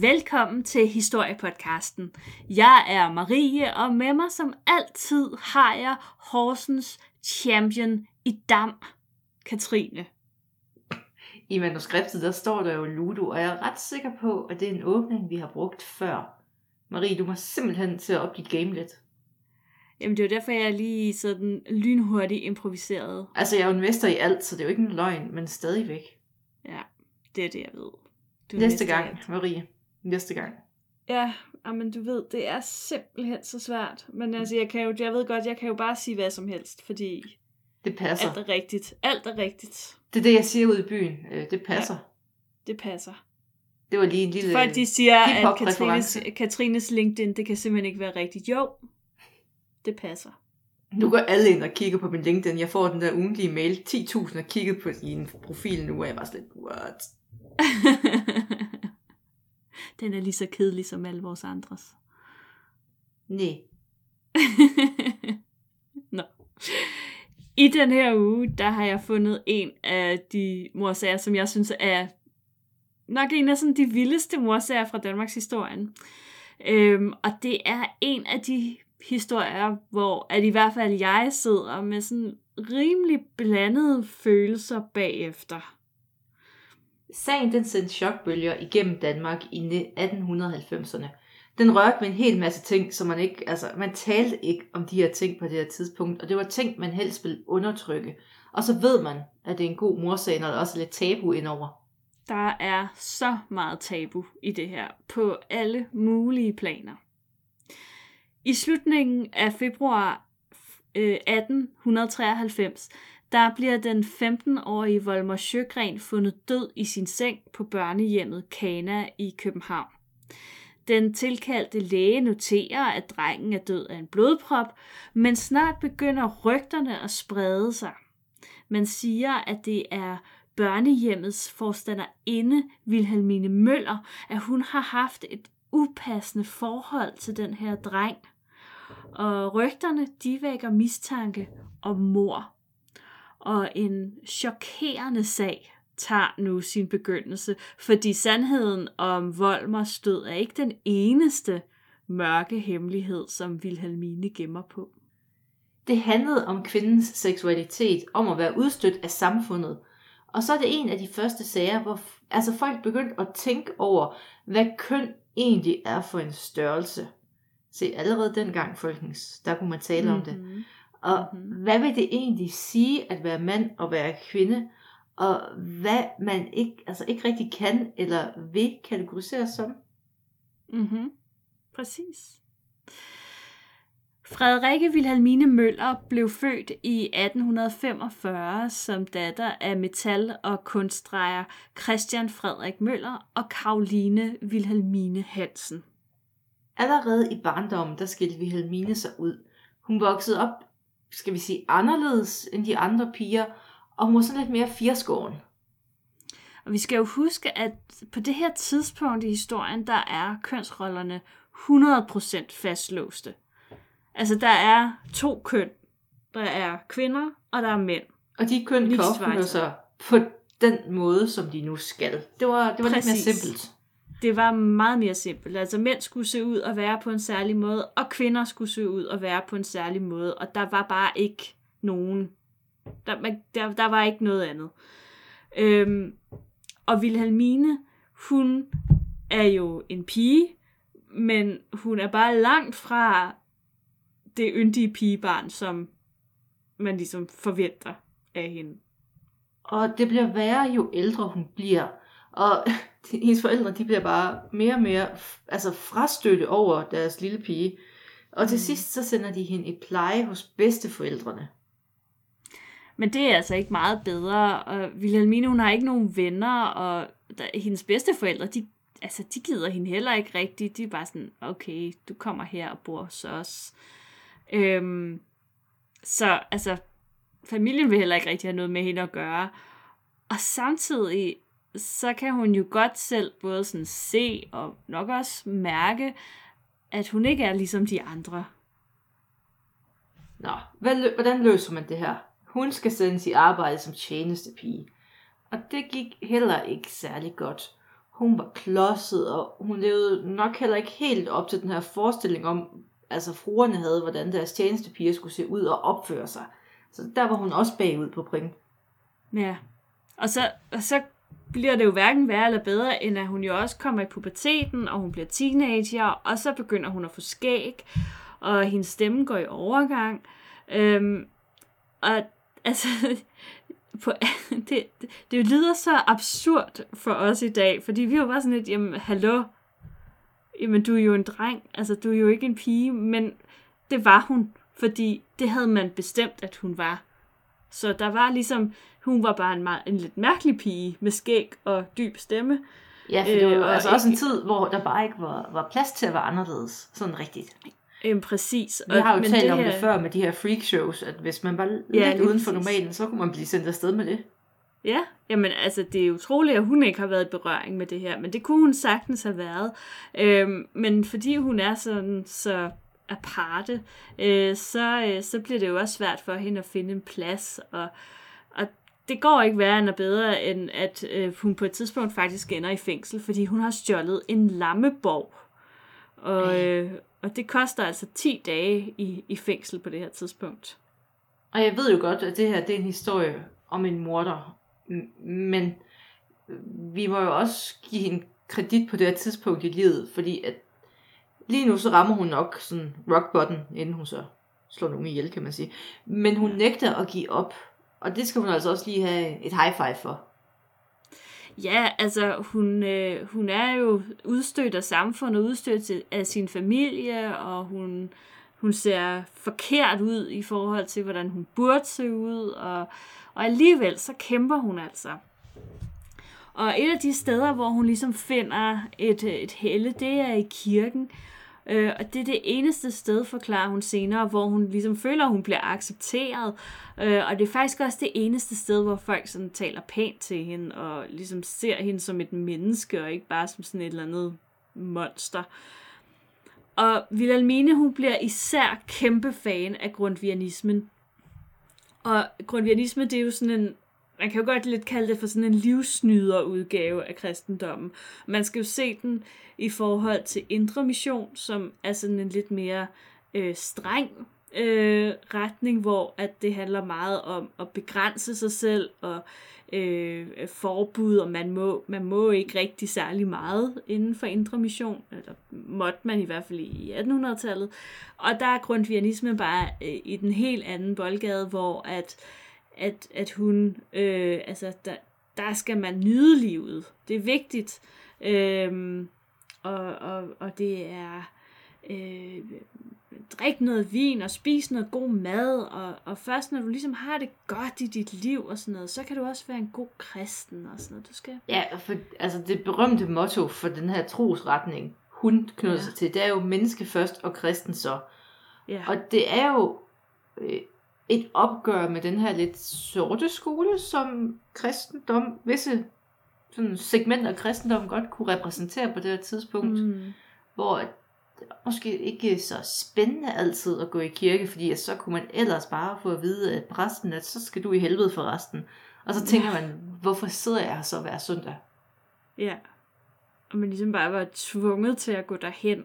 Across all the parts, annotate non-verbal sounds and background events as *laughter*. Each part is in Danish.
Velkommen til Historiepodcasten. Jeg er Marie, og med mig som altid har jeg Horsens champion i Dam, Katrine. I manuskriptet der står der jo Ludo, og jeg er ret sikker på, at det er en åbning, vi har brugt før. Marie, du må simpelthen til at op dit game lidt. Jamen det er jo derfor, jeg lige sådan lynhurtigt improviseret. Altså, jeg er jo en mester i alt, så det er jo ikke en løgn, men stadigvæk. Ja, det er det, jeg ved. Du Næste gang. Marie. Næste gang. Ja, men du ved, det er simpelthen så svært. Men altså, jeg, kan jo, jeg ved godt, jeg kan jo bare sige hvad som helst, fordi Det passer. alt er rigtigt. Alt er rigtigt. Det er det, jeg siger ude i byen. Øh, Det passer. Det passer. Det var lige en lille... Folk de siger, at. Katrines, Katrines LinkedIn, det kan simpelthen ikke være rigtigt. Jo, det passer. Nu går alle ind og kigger på min LinkedIn. Jeg får den der ugentlige mail. 10.000 har kigget på din profil nu, og jeg var lidt, what? *laughs* Den er lige så kedelig som alle vores andres. Nej. *laughs* Nå. I den her uge, der har jeg fundet en af de morsager, som jeg synes er nok en af sådan de vildeste morsager fra Danmarks historien. Øhm, og det er en af de historier, hvor at i hvert fald jeg sidder med sådan rimelig blandede følelser bagefter. Sagen den sendte chokbølger igennem Danmark i 1890'erne. Den rørte ved en hel masse ting, som man ikke, altså man talte ikke om de her ting på det her tidspunkt, og det var ting, man helst ville undertrykke. Og så ved man, at det er en god morsag, når der også er lidt tabu indover. Der er så meget tabu i det her, på alle mulige planer. I slutningen af februar 1893, der bliver den 15-årige Volmer Sjøgren fundet død i sin seng på børnehjemmet Kana i København. Den tilkaldte læge noterer, at drengen er død af en blodprop, men snart begynder rygterne at sprede sig. Man siger, at det er børnehjemmets forstanderinde, Wilhelmine Møller, at hun har haft et upassende forhold til den her dreng. Og rygterne, de vækker mistanke om mor. Og en chokerende sag tager nu sin begyndelse, fordi sandheden om Volmers død er ikke den eneste mørke hemmelighed, som Wilhelmine gemmer på. Det handlede om kvindens seksualitet, om at være udstødt af samfundet. Og så er det en af de første sager, hvor altså folk begyndte at tænke over, hvad køn egentlig er for en størrelse. Se, allerede dengang, folkens, der kunne man tale om det. Og Mhm. hvad vil det egentlig sige at være mand og være kvinde? Og hvad man ikke, altså ikke rigtig kan eller vil kategoriseres som? Mhm. Præcis. Frederikke Wilhelmine Møller blev født i 1845 som datter af metal- og kunstdrejer Christian Frederik Møller og Karoline Wilhelmine Hansen. Allerede i barndommen, der skilte Wilhelmine sig ud. Hun voksede op, skal vi sige, anderledes end de andre piger, og hun var sådan lidt mere firskåren. Og vi skal jo huske, at på det her tidspunkt i historien, der er kønsrollerne 100% fastlåste. Altså, der er to køn. Der er kvinder, og der er mænd. Og de køn kan sig på den måde, som de nu skal. Det var, det var lidt mere simpelt. Det var meget mere simpelt. Altså, mænd skulle se ud og være på en særlig måde, og kvinder skulle se ud og være på en særlig måde. Og der var bare ikke nogen... Der, der, der var ikke noget andet. Øhm, og Wilhelmine, hun er jo en pige, men hun er bare langt fra det yndige pigebarn, som man ligesom forventer af hende. Og det bliver værre, jo ældre hun bliver. Og *laughs* hendes forældre, de bliver bare mere og mere altså frastøtte over deres lille pige. Og til Mm. sidst, så sender de hende i pleje hos bedsteforældrene. Men det er altså ikke meget bedre, og Wilhelmine, hun har ikke nogen venner, og der, hendes bedsteforældre, de, altså, de gider hende heller ikke rigtigt. De er bare sådan, okay, du kommer her og bor hos os. Øhm, så altså, familien vil heller ikke rigtig have noget med hende at gøre. Og samtidig, så kan hun jo godt selv både sådan se og nok også mærke, at hun ikke er ligesom de andre. Nå, hvad, hvordan løser man det her? Hun skal sendes i arbejde som tjenestepige. Og det gik heller ikke særlig godt. hun var klodset, og hun levede nok heller ikke helt op til den her forestilling om, altså fruerne havde, hvordan deres tjenestepiger skulle se ud og opføre sig. Så der var hun også bagud på point. Ja. Og så, og så bliver det jo hverken værre eller bedre, end at hun jo også kommer i puberteten, og hun bliver teenager, og så begynder hun at få skæg, og hendes stemme går i overgang. Øhm, og altså, *laughs* på, det, *laughs* det, det lyder så absurd for os i dag, fordi vi var bare sådan lidt, jamen, hallo, jamen, du er jo en dreng, altså, du er jo ikke en pige, men det var hun, fordi det havde man bestemt, at hun var. Så der var ligesom, hun var bare en, meget, en lidt mærkelig pige med skæg og dyb stemme. Ja, for det var øh, altså også en tid, hvor der bare ikke var, var plads til at være anderledes, sådan rigtigt. Øhm, præcis. Vi har jo men talt det om her... det før med de her freak shows, at hvis man var ja, lidt uden for normalen, så kunne man blive sendt afsted med det. Ja, jamen altså det er utroligt, at hun ikke har været i berøring med det her, men det kunne hun sagtens have været. Øhm, men fordi hun er sådan så aparte, øh, så, øh, så bliver det jo også svært for hende at finde en plads, og, og det går ikke værre end bedre, end at øh, hun på et tidspunkt faktisk ender i fængsel, fordi hun har stjålet en lammeborg. Og, øh, og det koster altså 10 dage i, i fængsel på det her tidspunkt. Og jeg ved jo godt, at det her det er en historie om en morder. Men vi må jo også give hende kredit på det her tidspunkt i livet, fordi at lige nu så rammer hun nok sådan rock bottom, inden hun så slår nogen ihjel, kan man sige. Men hun nægter at give op, og det skal hun altså også lige have et high five for. Ja, altså hun, øh, hun er jo udstødt af samfundet, udstødt af sin familie, og hun, hun ser forkert ud i forhold til, hvordan hun burde se ud, og, og alligevel så kæmper hun altså. Og et af de steder, hvor hun ligesom finder et, et helle, det er i kirken. Øh, og det er det eneste sted, forklarer hun senere, hvor hun ligesom føler, at hun bliver accepteret. Øh, og det er faktisk også det eneste sted, hvor folk sådan taler pænt til hende, og ligesom ser hende som et menneske, og ikke bare som sådan et eller andet monster. Og Vilhelmine, hun bliver især kæmpe fan af grundvianismen. Og grundvianisme, det er jo sådan en man kan jo godt lidt kalde det for sådan en livsnyder udgave af kristendommen. Man skal jo se den i forhold til indre mission, som er sådan en lidt mere øh, streng øh, retning, hvor at det handler meget om at begrænse sig selv og øh, forbud, og man må, man må ikke rigtig særlig meget inden for indre mission, eller måtte man i hvert fald i 1800-tallet. Og der er grundvianismen bare øh, i den helt anden boldgade, hvor at at, at hun, øh, altså, der, der skal man nyde livet. Det er vigtigt. Øhm, og, og, og det er øh, drik noget vin og spis noget god mad, og, og først når du ligesom har det godt i dit liv og sådan noget, så kan du også være en god kristen og sådan noget. Du skal... Ja, for altså det berømte motto for den her trosretning, hun knytter ja. sig til, det er jo menneske først og kristen så. Ja. Og det er jo øh, et opgør med den her lidt sorte skole, som kristendom, visse sådan segmenter af kristendom godt kunne repræsentere på det her tidspunkt, mm. hvor det måske ikke så spændende altid at gå i kirke, fordi så kunne man ellers bare få at vide af præsten, at så skal du i helvede for resten. Og så tænker ja. man, *laughs* hvorfor sidder jeg her så hver søndag? Ja, og man ligesom bare var tvunget til at gå derhen.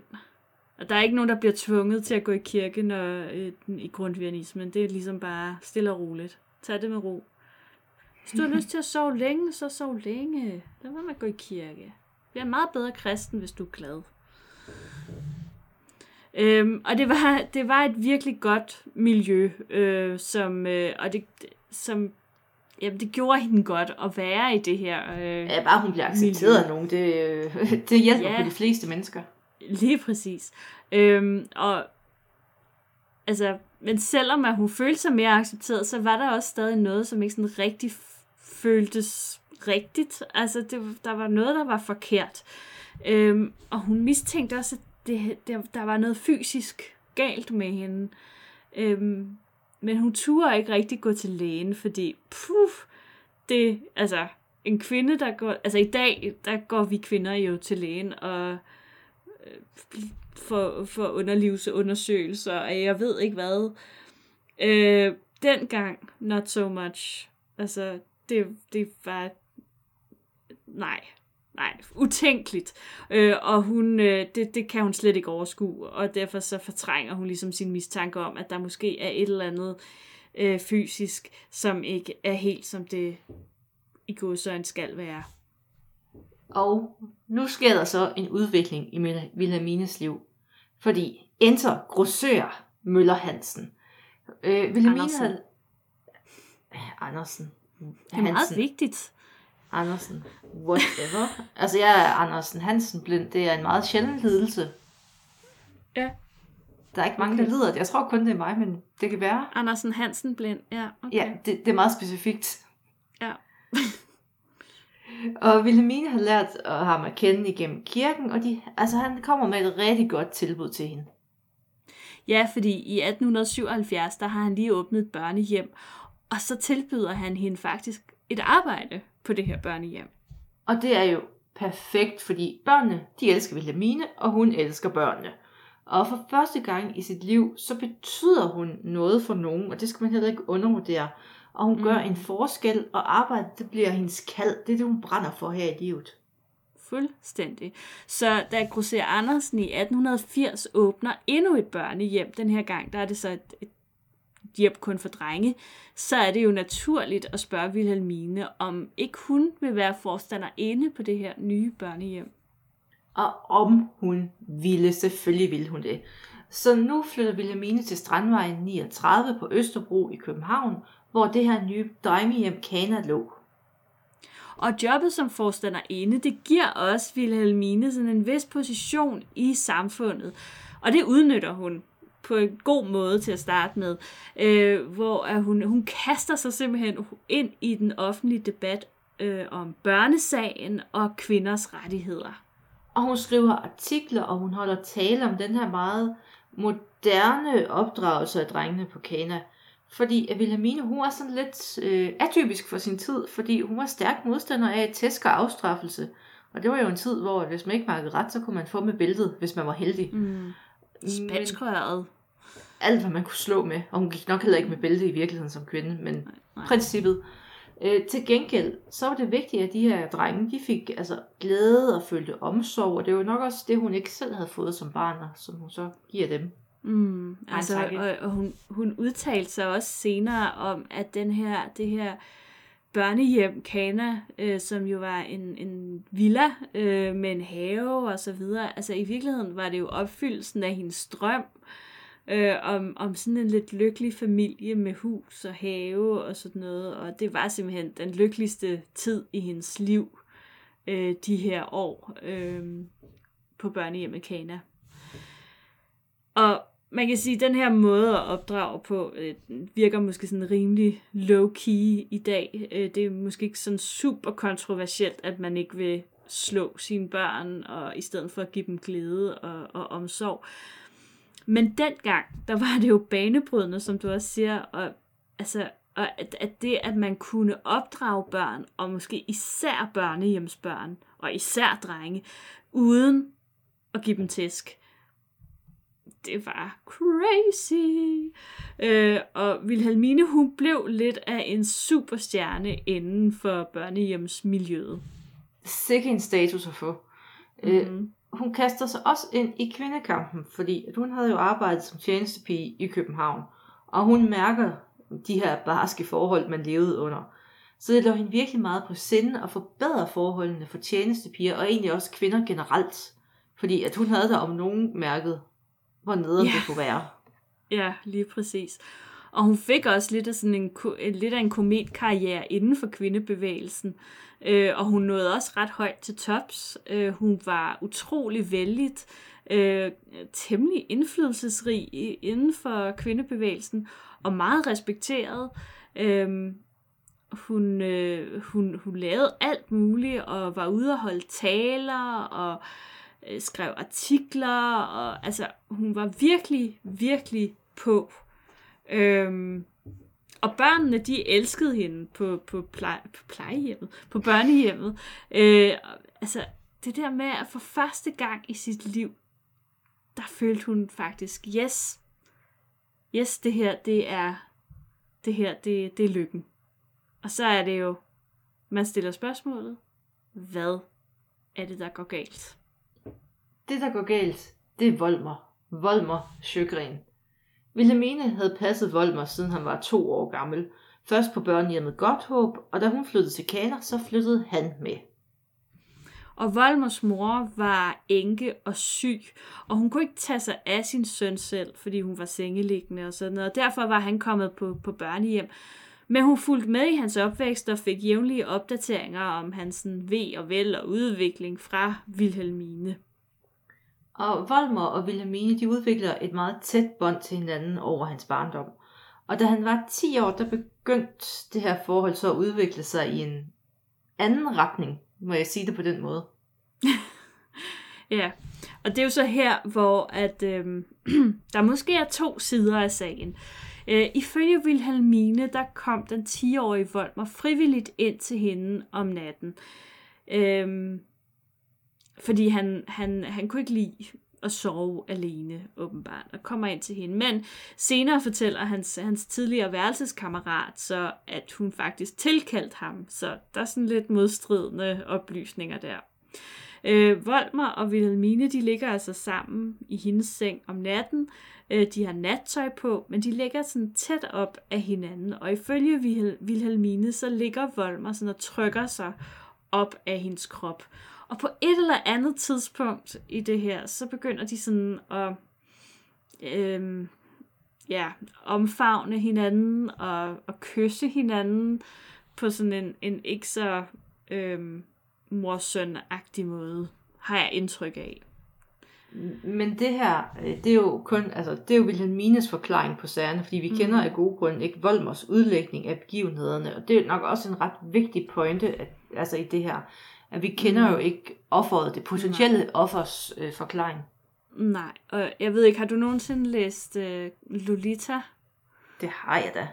Og der er ikke nogen, der bliver tvunget til at gå i kirke når, øh, i grundvianismen. Det er ligesom bare stille og roligt. Tag det med ro. Hvis du har lyst til at sove længe, så sov længe. Lad være med at gå i kirke. Du er en meget bedre kristen, hvis du er glad. Øhm, og det var, det var et virkelig godt miljø, øh, som, øh, og det, som jamen, det gjorde hende godt at være i det her øh, Ja, bare hun bliver accepteret miljø. af nogen, det, øh, *laughs* det hjælper ja. på de fleste mennesker. *laughs* Lige præcis. Øhm, og altså, men selvom at hun følte sig mere accepteret, så var der også stadig noget, som ikke sådan rigtig føltes rigtigt. Altså, det, der var noget, der var forkert. Øhm, og hun mistænkte også, at det, der, der var noget fysisk galt med hende. Øhm, men hun turde ikke rigtig gå til lægen, fordi puf, det, altså, en kvinde, der går, altså i dag, der går vi kvinder jo til lægen, og Øh, for, for underlivsundersøgelser, og jeg ved ikke hvad. Øh, dengang, not so much. Altså, det, det var... Nej. nej, utænkeligt. Øh, og hun, øh, det, det kan hun slet ikke overskue, og derfor så fortrænger hun ligesom sin mistanke om, at der måske er et eller andet øh, fysisk, som ikke er helt som det i godsøjne skal være. Og nu sker der så en udvikling i Wilhelmines liv. Fordi enter grossør Møller Hansen. Øh, Wilhelmine Andersen. havde... Andersen. Det er meget vigtigt. Andersen. Whatever. altså, jeg er Andersen Hansen blind. Det er en meget sjælden lidelse. Ja. Der er ikke mange, okay. der lider. det. Jeg tror kun, det er mig, men det kan være. Andersen Hansen blind, ja. Okay. Ja, det, det er meget specifikt. Ja. *laughs* Og Wilhelmine har lært ham at kende igennem kirken, og de, altså, han kommer med et rigtig godt tilbud til hende. Ja, fordi i 1877, der har han lige åbnet et børnehjem, og så tilbyder han hende faktisk et arbejde på det her børnehjem. Og det er jo perfekt, fordi børnene, de elsker Wilhelmine, og hun elsker børnene. Og for første gang i sit liv, så betyder hun noget for nogen, og det skal man heller ikke undervurdere. Og hun mm. gør en forskel, og arbejdet, det bliver hendes kald. Det er det, hun brænder for her i livet. Fuldstændig. Så da Grosser Andersen i 1880 åbner endnu et børnehjem, den her gang, der er det så et, et hjem kun for drenge, så er det jo naturligt at spørge Wilhelmine, om ikke hun vil være forstander inde på det her nye børnehjem. Og om hun ville, selvfølgelig ville hun det. Så nu flytter Wilhelmine til Strandvejen 39 på Østerbro i København, hvor det her nye drengehjem Kana lå. Og jobbet som forstanderinde, det giver også Wilhelmine sådan en vis position i samfundet. Og det udnytter hun på en god måde til at starte med, øh, hvor at hun, hun kaster sig simpelthen ind i den offentlige debat øh, om børnesagen og kvinders rettigheder. Og hun skriver artikler, og hun holder tale om den her meget moderne opdragelse af drengene på Kana. Fordi at Wilhelmine, hun var sådan lidt øh, atypisk for sin tid, fordi hun var stærk modstander af tæsk og afstraffelse. Og det var jo en tid, hvor hvis man ikke markede ret, så kunne man få med bæltet, hvis man var heldig. Mm. Spanskrøret. Alt, hvad man kunne slå med. Og hun gik nok heller ikke med bælte i virkeligheden som kvinde, men Nej, nej. princippet. Øh, til gengæld, så var det vigtigt, at de her drenge, de fik altså glæde og følte omsorg, og det var nok også det, hun ikke selv havde fået som barn, og som hun så giver dem. Mm, altså, tanke. og, og hun, hun udtalte sig også senere om, at den her, det her børnehjem, Kana, øh, som jo var en, en villa øh, med en have og så videre, altså i virkeligheden var det jo opfyldelsen af hendes drøm øh, om, om sådan en lidt lykkelig familie med hus og have og sådan noget, og det var simpelthen den lykkeligste tid i hendes liv, øh, de her år øh, på børnehjemmet Kana. Og man kan sige, at den her måde at opdrage på øh, virker måske sådan rimelig low-key i dag. Øh, det er måske ikke sådan super kontroversielt, at man ikke vil slå sine børn, og i stedet for at give dem glæde og, og omsorg. Men dengang, der var det jo banebrydende, som du også siger, og, altså, og at, at det, at man kunne opdrage børn, og måske især børnehjemsbørn, og især drenge, uden at give dem tæsk, det var crazy. Øh, og Wilhelmine, hun blev lidt af en superstjerne inden for børnehjemsmiljøet. Sikke en status at få. Mm-hmm. Øh, hun kaster sig også ind i kvindekampen, fordi at hun havde jo arbejdet som tjenestepige i København, og hun mærker de her barske forhold, man levede under. Så det lå hende virkelig meget på sinde at forbedre forholdene for tjenestepiger, og egentlig også kvinder generelt. Fordi at hun havde der om nogen mærket, hvor nederen Ja. det kunne være. Ja, lige præcis. Og hun fik også lidt af, sådan en, lidt af en kometkarriere inden for kvindebevægelsen. Øh, og hun nåede også ret højt til tops. Øh, hun var utrolig vældigt, øh, temmelig indflydelsesrig inden for kvindebevægelsen, og meget respekteret. Øh, hun, øh, hun, hun lavede alt muligt, og var ude og holde taler, og øh, Øh, skrev artikler, og altså, hun var virkelig, virkelig på. Øhm, og børnene, de elskede hende på, på, pleje, på plejehjemmet, på børnehjemmet. Øh, altså, det der med at for første gang i sit liv, der følte hun faktisk, yes, yes, det her, det er, det her, det, det er lykken. Og så er det jo, man stiller spørgsmålet, hvad er det, der går galt? Det, der går galt, det er Volmer. Volmer Sjøgren. Wilhelmine havde passet Volmer, siden han var to år gammel. Først på børnehjemmet Godthåb, og da hun flyttede til Kaner, så flyttede han med. Og Volmers mor var enke og syg, og hun kunne ikke tage sig af sin søn selv, fordi hun var sengeliggende og sådan noget. Og derfor var han kommet på, på børnehjem. Men hun fulgte med i hans opvækst og fik jævnlige opdateringer om hans ved og vel og udvikling fra Wilhelmine. Og Volmer og Wilhelmine, de udvikler et meget tæt bånd til hinanden over hans barndom. Og da han var 10 år, der begyndte det her forhold så at udvikle sig i en anden retning, må jeg sige det på den måde. *laughs* ja, og det er jo så her, hvor at, øh, *clears throat* der måske er to sider af sagen. Øh, ifølge Wilhelmine, der kom den 10-årige Volmer frivilligt ind til hende om natten. Øh, fordi han, han, han kunne ikke lide at sove alene, åbenbart, og kommer ind til hende. Men senere fortæller hans, hans tidligere værelseskammerat så, at hun faktisk tilkaldte ham, så der er sådan lidt modstridende oplysninger der. Øh, Volmer og Wilhelmine, de ligger altså sammen i hendes seng om natten. Øh, de har nattøj på, men de ligger sådan tæt op af hinanden, og ifølge Wilhelmine, så ligger Volmer sådan og trykker sig op af hendes krop. Og på et eller andet tidspunkt i det her, så begynder de sådan at øhm, ja, omfavne hinanden og, og kysse hinanden på sådan en, en ikke så øhm, morsøn-agtig måde, har jeg indtryk af. Men det her, øh, det er jo kun, altså, det er jo Wilhelmines forklaring på sagerne, fordi vi mm. kender af gode grunde ikke Volmers udlægning af begivenhederne, og det er nok også en ret vigtig pointe at, altså i det her, at vi kender jo mm. ikke offeret, det potentielle Nej. offers øh, forklaring. Nej, og jeg ved ikke, har du nogensinde læst øh, Lolita? Det har jeg da.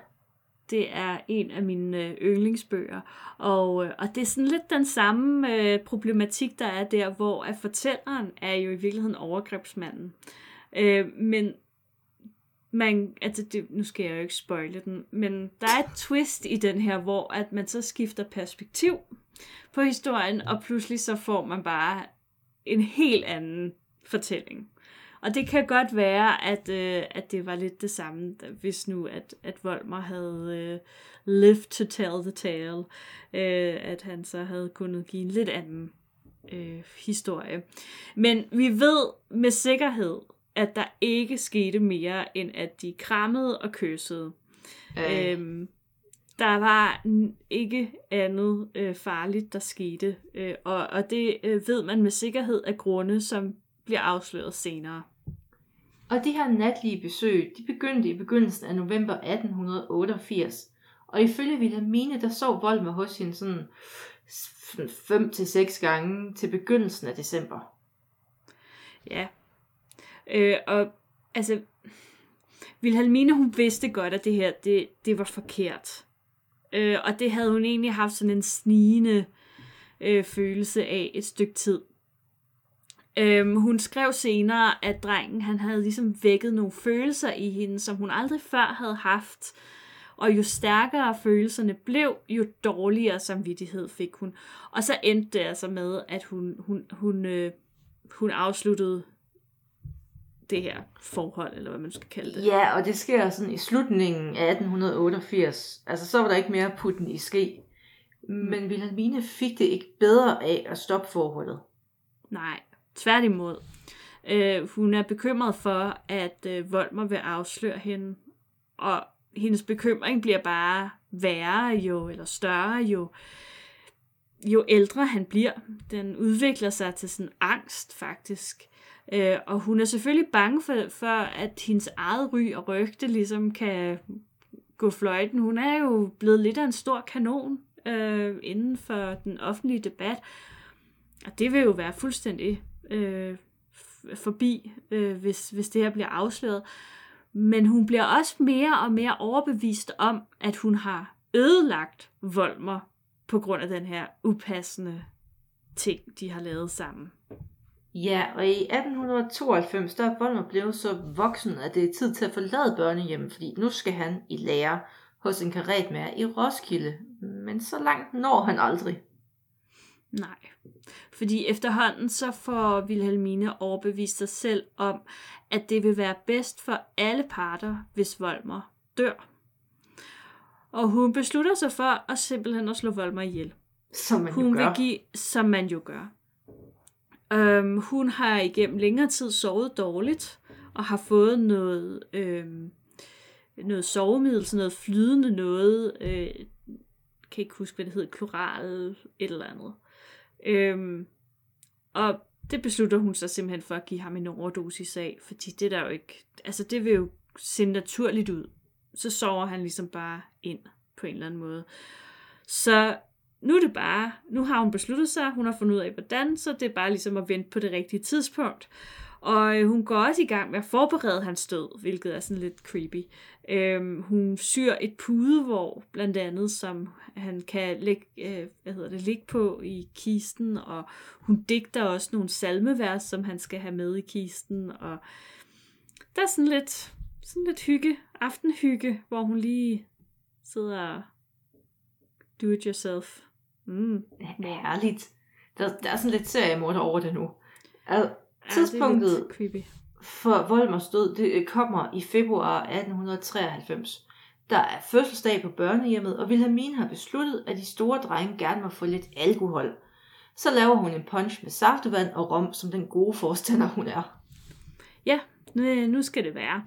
Det er en af mine øh, yndlingsbøger, og, øh, og det er sådan lidt den samme øh, problematik, der er der, hvor at fortælleren er jo i virkeligheden overgrebsmanden. Øh, men man, altså det, nu skal jeg jo ikke spoile den, men der er et twist i den her, hvor at man så skifter perspektiv på historien, og pludselig så får man bare en helt anden fortælling. Og det kan godt være, at, øh, at det var lidt det samme, hvis nu, at, at Volmer havde øh, lived to tell the tale, øh, at han så havde kunnet give en lidt anden øh, historie. Men vi ved med sikkerhed, at der ikke skete mere, end at de krammede og kyssede. Øh. Øhm, der var ikke andet øh, farligt, der skete. Øh, og, og det øh, ved man med sikkerhed af grunde, som bliver afsløret senere. Og de her natlige besøg, de begyndte i begyndelsen af november 1888. Og ifølge Wilhelmine, der sov Volmer hos hende sådan 5 til seks gange til begyndelsen af december. Ja. Øh, og altså, Vilhelmina, hun vidste godt, at det her, det, det var forkert. Øh, og det havde hun egentlig haft sådan en snigende øh, følelse af et stykke tid. Øhm, hun skrev senere, at drengen han havde ligesom vækket nogle følelser i hende, som hun aldrig før havde haft. Og jo stærkere følelserne blev, jo dårligere samvittighed fik hun. Og så endte det altså med, at hun, hun, hun, øh, hun afsluttede det her forhold, eller hvad man skal kalde det. Ja, og det sker sådan i slutningen af 1888. Altså, så var der ikke mere putten i ske. Men Wilhelmine fik det ikke bedre af at stoppe forholdet. Nej, tværtimod. Øh, hun er bekymret for, at øh, Volmer vil afsløre hende, og hendes bekymring bliver bare værre jo, eller større jo, jo ældre han bliver. Den udvikler sig til sådan angst faktisk. Øh, og hun er selvfølgelig bange for, for, at hendes eget ry og rygte ligesom kan gå fløjten. Hun er jo blevet lidt af en stor kanon øh, inden for den offentlige debat. Og det vil jo være fuldstændig øh, forbi, øh, hvis, hvis det her bliver afsløret. Men hun bliver også mere og mere overbevist om, at hun har ødelagt Volmer på grund af den her upassende ting, de har lavet sammen. Ja, og i 1892, der er Volmer blevet så voksen, at det er tid til at forlade børnehjemmet, fordi nu skal han i lære hos en karetmager i Roskilde. Men så langt når han aldrig. Nej. Fordi efterhånden så får Wilhelmine overbevist sig selv om, at det vil være bedst for alle parter, hvis Volmer dør. Og hun beslutter sig for at simpelthen at slå Volmer ihjel. Som man Hun jo vil gør. give, som man jo gør. Øhm, hun har igennem længere tid sovet dårligt, og har fået noget, øhm, noget sovemiddel, sådan noget flydende noget, øh, kan ikke huske, hvad det hedder, kloral, et eller andet. Øhm, og det beslutter hun sig simpelthen for at give ham en overdosis af, fordi det der jo ikke, altså det vil jo se naturligt ud. Så sover han ligesom bare ind på en eller anden måde. Så nu er det bare, nu har hun besluttet sig, hun har fundet ud af hvordan, så det er bare ligesom at vente på det rigtige tidspunkt. Og øh, hun går også i gang med at forberede hans død, hvilket er sådan lidt creepy. Øhm, hun syr et pudevår, blandt andet, som han kan lægge, øh, hvad hedder det, ligge på i kisten, og hun digter også nogle salmevers, som han skal have med i kisten, og der er sådan lidt, sådan lidt hygge, aftenhygge, hvor hun lige sidder og do it yourself. Mm. Herligt. Der, der er sådan lidt seriemorder over det nu. Altså, Ja, det er tidspunktet creepy. for Volmers død, det øh, kommer i februar 1893. Der er fødselsdag på børnehjemmet, og Wilhelmine har besluttet, at de store drenge gerne må få lidt alkohol. Så laver hun en punch med saftevand og rom, som den gode forstander hun er. Ja, nu skal det være.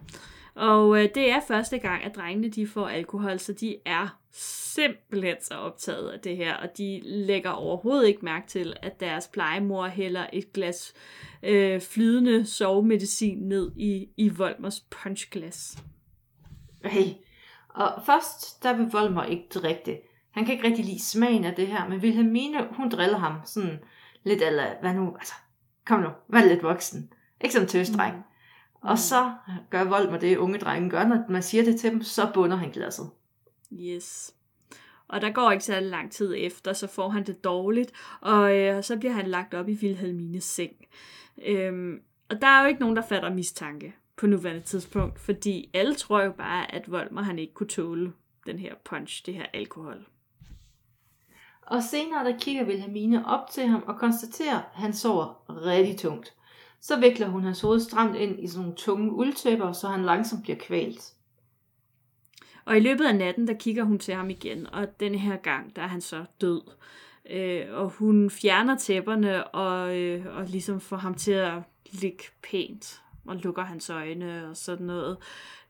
Og øh, det er første gang, at drengene de får alkohol, så de er simpelthen så optaget af det her, og de lægger overhovedet ikke mærke til, at deres plejemor hælder et glas øh, flydende sovemedicin ned i, i Volmers punchglas. Hey. Og først, der vil Volmer ikke drikke det. Han kan ikke rigtig lide smagen af det her, men Wilhelmine, hun driller ham sådan lidt, eller hvad nu, altså, kom nu, vær lidt voksen. Ikke som tøsdreng. Mm. Og så gør Volmer det, unge drenge gør, når man siger det til dem, så bunder han glasset. Yes. Og der går ikke særlig lang tid efter, så får han det dårligt, og øh, så bliver han lagt op i Wilhelmines seng. Øhm, og der er jo ikke nogen, der fatter mistanke på nuværende tidspunkt, fordi alle tror jo bare, at Volmer han ikke kunne tåle den her punch, det her alkohol. Og senere der kigger Wilhelmine op til ham og konstaterer, at han sover rigtig tungt. Så vikler hun hans hoved stramt ind i sådan nogle tunge uldtæpper, så han langsomt bliver kvalt. Og i løbet af natten, der kigger hun til ham igen, og den her gang, der er han så død. Øh, og hun fjerner tæpperne og, øh, og ligesom får ham til at ligge pænt og lukker hans øjne og sådan noget.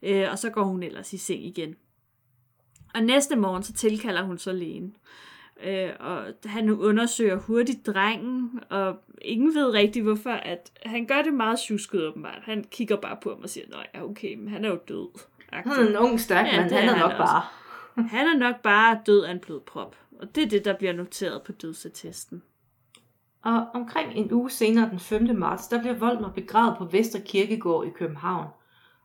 Øh, og så går hun ellers i seng igen. Og næste morgen, så tilkalder hun så lægen. Øh, og han undersøger hurtigt drengen, og ingen ved rigtigt hvorfor, at han gør det meget tjusket åbenbart. Han kigger bare på ham og siger, nej, ja, okay, men han er jo død. Han er en ung stærk Ja, mand, det han er han nok også. bare. *laughs* Han er nok bare død af en blodprop. Og det er det, der bliver noteret på dødsattesten. Og omkring en uge senere, den 5. marts, der bliver Volmer begravet på Vester Kirkegård i København.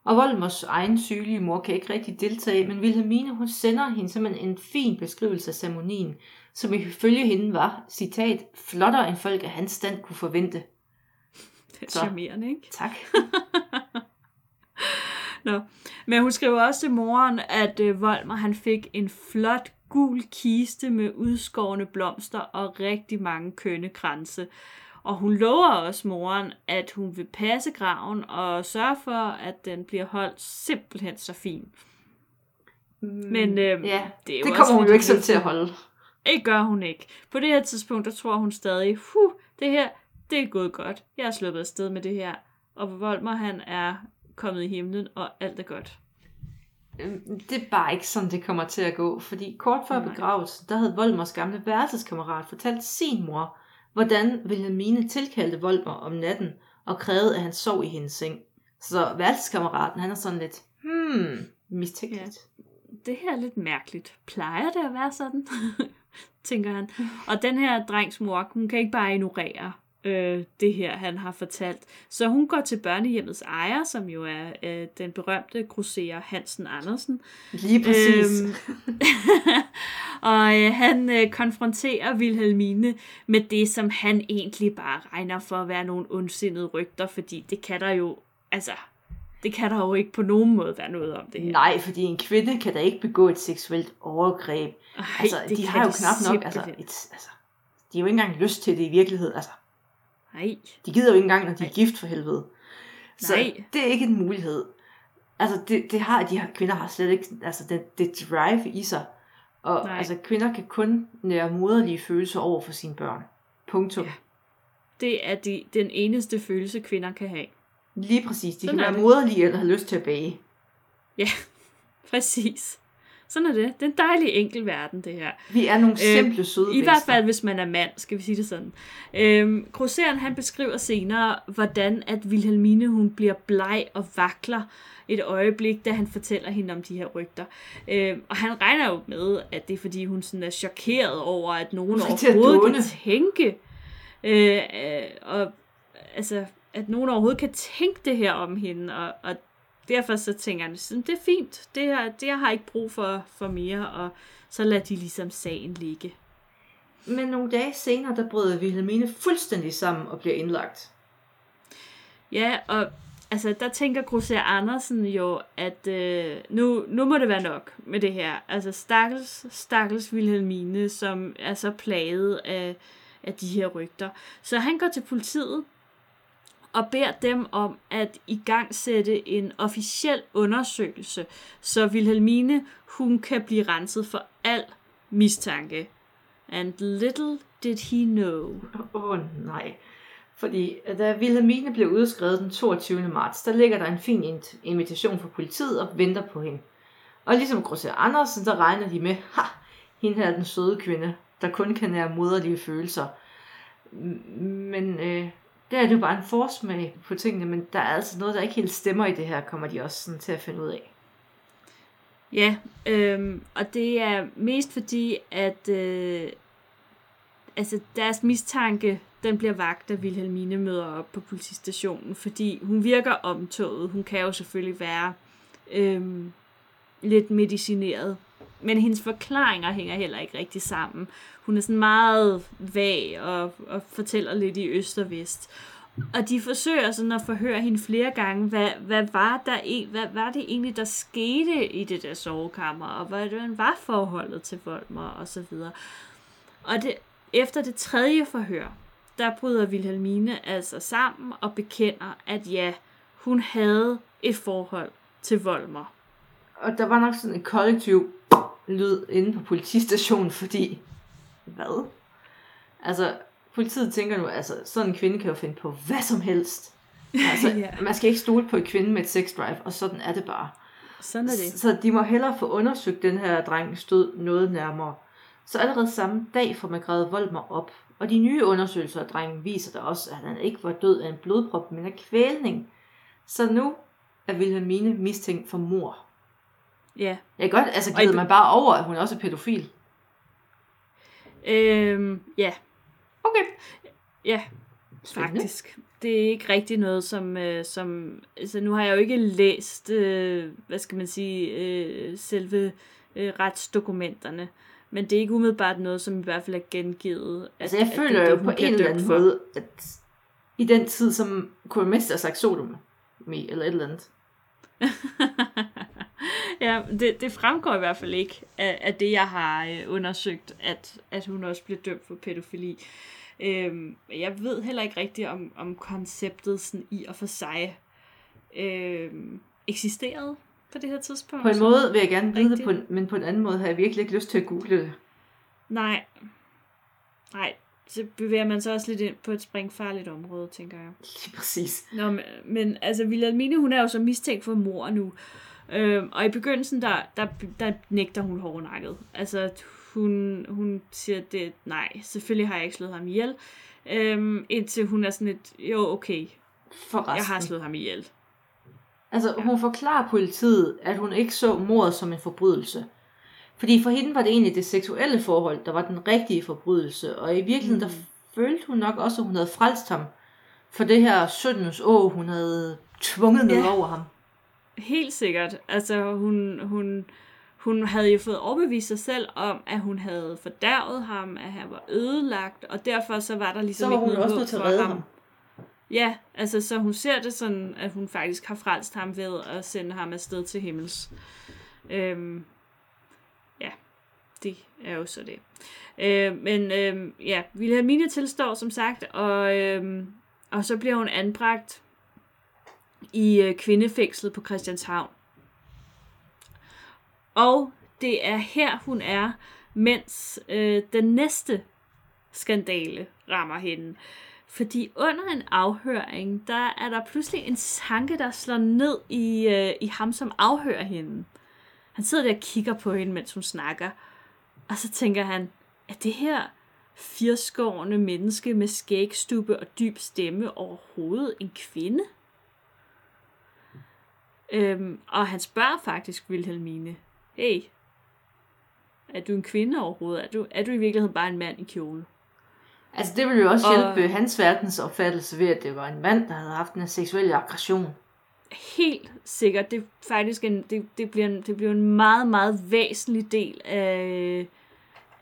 Og Volmers egen sygelige mor kan ikke rigtig deltage, men Wilhelmine hun sender hende simpelthen en fin beskrivelse af ceremonien, som ifølge hende var, citat, flottere end folk af hans stand kunne forvente. Det er Så. charmerende, ikke? Tak. *laughs* Nå. Men hun skriver også til moren, at øh, Volmer han fik en flot gul kiste med udskårne blomster og rigtig mange kønne kranse. Og hun lover også moren, at hun vil passe graven og sørge for, at den bliver holdt simpelthen så fin. Men øh, ja, det, er jo det kommer hun jo ikke lidt- til at holde. Det gør hun ikke. På det her tidspunkt, der tror hun stadig, huh, det her, det er gået godt. Jeg er sluppet afsted med det her. Og Volmer, han er kommet i himlen, og alt er godt. Øhm, Det er bare ikke sådan, det kommer til at gå, fordi kort før Nej. begravelsen, der havde Volmers gamle værelseskammerat fortalt sin mor, hvordan Wilhelmine tilkaldte Volmer om natten og krævede, at han sov i hendes seng. Så værelseskammeraten, han er sådan lidt, hmm, mistænkeligt. Det her er lidt mærkeligt. Plejer det at være sådan? *laughs* *laughs* Tænker han. Og den her drengs mor, hun kan ikke bare ignorere øh, det her, han har fortalt. Så hun går til børnehjemmets ejer, som jo er øh, den berømte grosserer Hansen Andersen, Lige præcis. Øhm, *laughs* og øh, han øh, konfronterer Wilhelmine med det, som han egentlig bare regner for at være nogle ondsindede rygter, fordi det kan der jo, altså, det kan der jo ikke på nogen måde være noget om det her. Nej, fordi en kvinde kan da ikke begå et seksuelt overgreb. Ej, Altså, det de har jo knap nok altså, et, altså, de har jo ikke engang lyst til det i virkeligheden. Altså, Nej. de gider jo ikke engang, når de er gift for helvede. Så Nej. det er ikke en mulighed. Altså, det, det har de her kvinder har slet ikke, altså det, det drive i sig. Og Nej. altså, kvinder kan kun nære moderlige følelser over for sine børn. Punktum. Ja. Det er de, den eneste følelse, kvinder kan have. Lige præcis. De Sådan kan være moderlige eller have lyst til at bage. Ja, *laughs* præcis. Sådan er det. Det er en dejlig enkel verden, det her. Vi er nogle simple, søde Øh, I hvert fald, hvis man er mand, skal vi sige det sådan. Øhm, Groseren, han beskriver senere, hvordan at Wilhelmine, hun bliver bleg og vakler et øjeblik, da han fortæller hende om de her rygter. Øhm, og han regner jo med, at det er, fordi hun sådan er chokeret over, at nogen overhovedet kan tænke, øh, øh, og altså, at nogen overhovedet kan tænke det her om hende, og, og derfor så tænker han, sådan, det er fint, det, her, det jeg har ikke brug for, for mere, og så lader de ligesom sagen ligge. Men nogle dage senere, der bryder Wilhelmine fuldstændig sammen og bliver indlagt. Ja, og altså, der tænker Grosser Andersen jo, at øh, nu, nu må det være nok med det her. Altså, stakkels, stakkels Wilhelmine, som er så plaget af, af de her rygter. Så han går til politiet og beder dem om at igangsætte en officiel undersøgelse, så Wilhelmine, hun kan blive renset for al mistanke. And little did he know. Åh oh, nej. Fordi øh, da Wilhelmine blev udskrevet den 22. marts, der ligger der en fin invitation fra politiet og venter på hende. Og ligesom Grosser Andersen, der regner de med, ha, hende her er den søde kvinde, der kun kan nære moderlige følelser. Men øh, det er det jo bare en forsmag på tingene, men der er altså noget, der ikke helt stemmer i det her, kommer de også sådan til at finde ud af. Ja, øhm, og det er mest fordi, at øh, altså deres mistanke, den bliver vagt, da Vilhelmine møder op på politistationen, fordi hun virker omtoget. Hun kan jo selvfølgelig være øhm, lidt medicineret, men hendes forklaringer hænger heller ikke rigtig sammen. Hun er sådan meget vag og, og fortæller lidt i øst og vest. Og de forsøger sådan at forhøre hende flere gange, hvad, hvad, var der, e- hvad var det egentlig, der skete i det der sovekammer, og hvordan var forholdet til Volmer og så videre. Og det, efter det tredje forhør, der bryder Vilhelmine altså sammen og bekender, at ja, hun havde et forhold til Volmer. Og der var nok sådan en kollektiv lyd inde på politistationen, fordi, hvad? Altså, politiet tænker nu, altså, sådan en kvinde kan jo finde på hvad som helst. Altså, *laughs* Ja. man skal ikke stole på en kvinde med et sex drive, og sådan er det bare. Sådan er det. Så de må hellere få undersøgt den her drengs død noget nærmere. Så allerede samme dag får Margrethe Volmer op, og de nye undersøgelser af drengen viser der også, at han ikke var død af en blodprop, men af kvælning. Så nu er Wilhelmine mistænkt for mor. Ja. Jeg kan godt, altså be- man bare over, at hun også er pædofil. Øhm, ja, Okay. ja, Spændende. faktisk. Det er ikke rigtig noget, som... Øh, som altså, nu har jeg jo ikke læst, øh, hvad skal man sige, øh, selve øh, retsdokumenterne. Men det er ikke umiddelbart noget, som i hvert fald er gengivet. At, Altså jeg føler det jo det, på en eller anden måde, at i den tid, som kunne have sagt Sodom, eller et eller andet. *laughs* ja, det, det fremgår i hvert fald ikke af, af det, jeg har øh, undersøgt, at, at hun også blev dømt for pædofili. Øhm, jeg ved heller ikke rigtigt, om, om konceptet sådan i og for sig øhm, eksisterede på det her tidspunkt. På en måde vil jeg gerne vide det, på en, men på en anden måde har jeg virkelig ikke lyst til at google det. Nej. Nej, så bevæger man sig også lidt ind på et springfarligt område, tænker jeg. Lige præcis. Nå, men, men altså, Wilhelmine, hun er jo så mistænkt for mor nu. Øhm, og i begyndelsen, der, der, der nægter hun hårdnakket. Altså, hun, hun siger, det nej, selvfølgelig har jeg ikke slået ham ihjel. Øhm, indtil hun er sådan et, jo, okay, For resten. jeg har slået ham ihjel. Altså, hun forklarer politiet, at hun ikke så mordet som en forbrydelse. Fordi for hende var det egentlig det seksuelle forhold, der var den rigtige forbrydelse. Og i virkeligheden, mm. der følte hun nok også, at hun havde frelst ham. For det her syndens å, hun havde tvunget ned Ja. over ham. Helt sikkert. Altså, hun, hun, hun havde jo fået overbevist sig selv om, at hun havde fordærvet ham, at han var ødelagt, og derfor så var der ligesom Så var ikke hun noget også nødt til at for redde ham. ham. Ja, altså så hun ser det sådan, at hun faktisk har frelst ham ved at sende ham afsted til himmels. Øhm, ja, det er jo så det. Øh, men øh, ja, Wilhelmine tilstår som sagt, og, øh, og så bliver hun anbragt i øh, kvindefængslet på Christianshavn. Og det er her, hun er, mens øh, den næste skandale rammer hende. Fordi under en afhøring, der er der pludselig en tanke, der slår ned i, øh, i ham, som afhører hende. Han sidder der og kigger på hende, mens hun snakker. Og så tænker han, er det her firskårende menneske med skægstube og dyb stemme overhovedet en kvinde? Øhm, og han spørger faktisk Wilhelmine, hey, er du en kvinde overhovedet? Er du, er du i virkeligheden bare en mand i kjole? Altså det ville jo også og... hjælpe hans verdensopfattelse ved, at det var en mand, der havde haft en seksuel aggression. Helt sikkert. Det, er faktisk en, det, det, bliver en, det bliver en meget, meget væsentlig del af,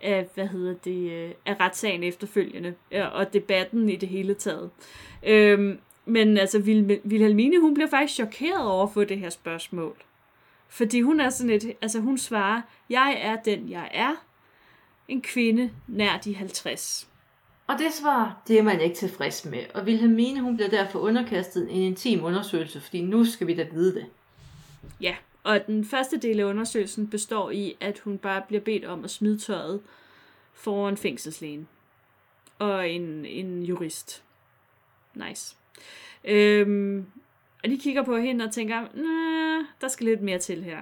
af, hvad hedder det, øh, af retssagen efterfølgende, og debatten i det hele taget. Øhm, men altså, Vilhelmine, hun bliver faktisk chokeret over at få det her spørgsmål. Fordi hun er sådan et, altså hun svarer, jeg er den, jeg er. En kvinde nær de 50. Og det svar, det er man ikke tilfreds med. Og Vilhelmine, hun bliver derfor underkastet en intim undersøgelse, fordi nu skal vi da vide det. Ja, og den første del af undersøgelsen består i, at hun bare bliver bedt om at smide tøjet foran fængselslægen. Og en, en jurist. Nice. Øhm, og de kigger på hende og tænker, nah, der skal lidt mere til her.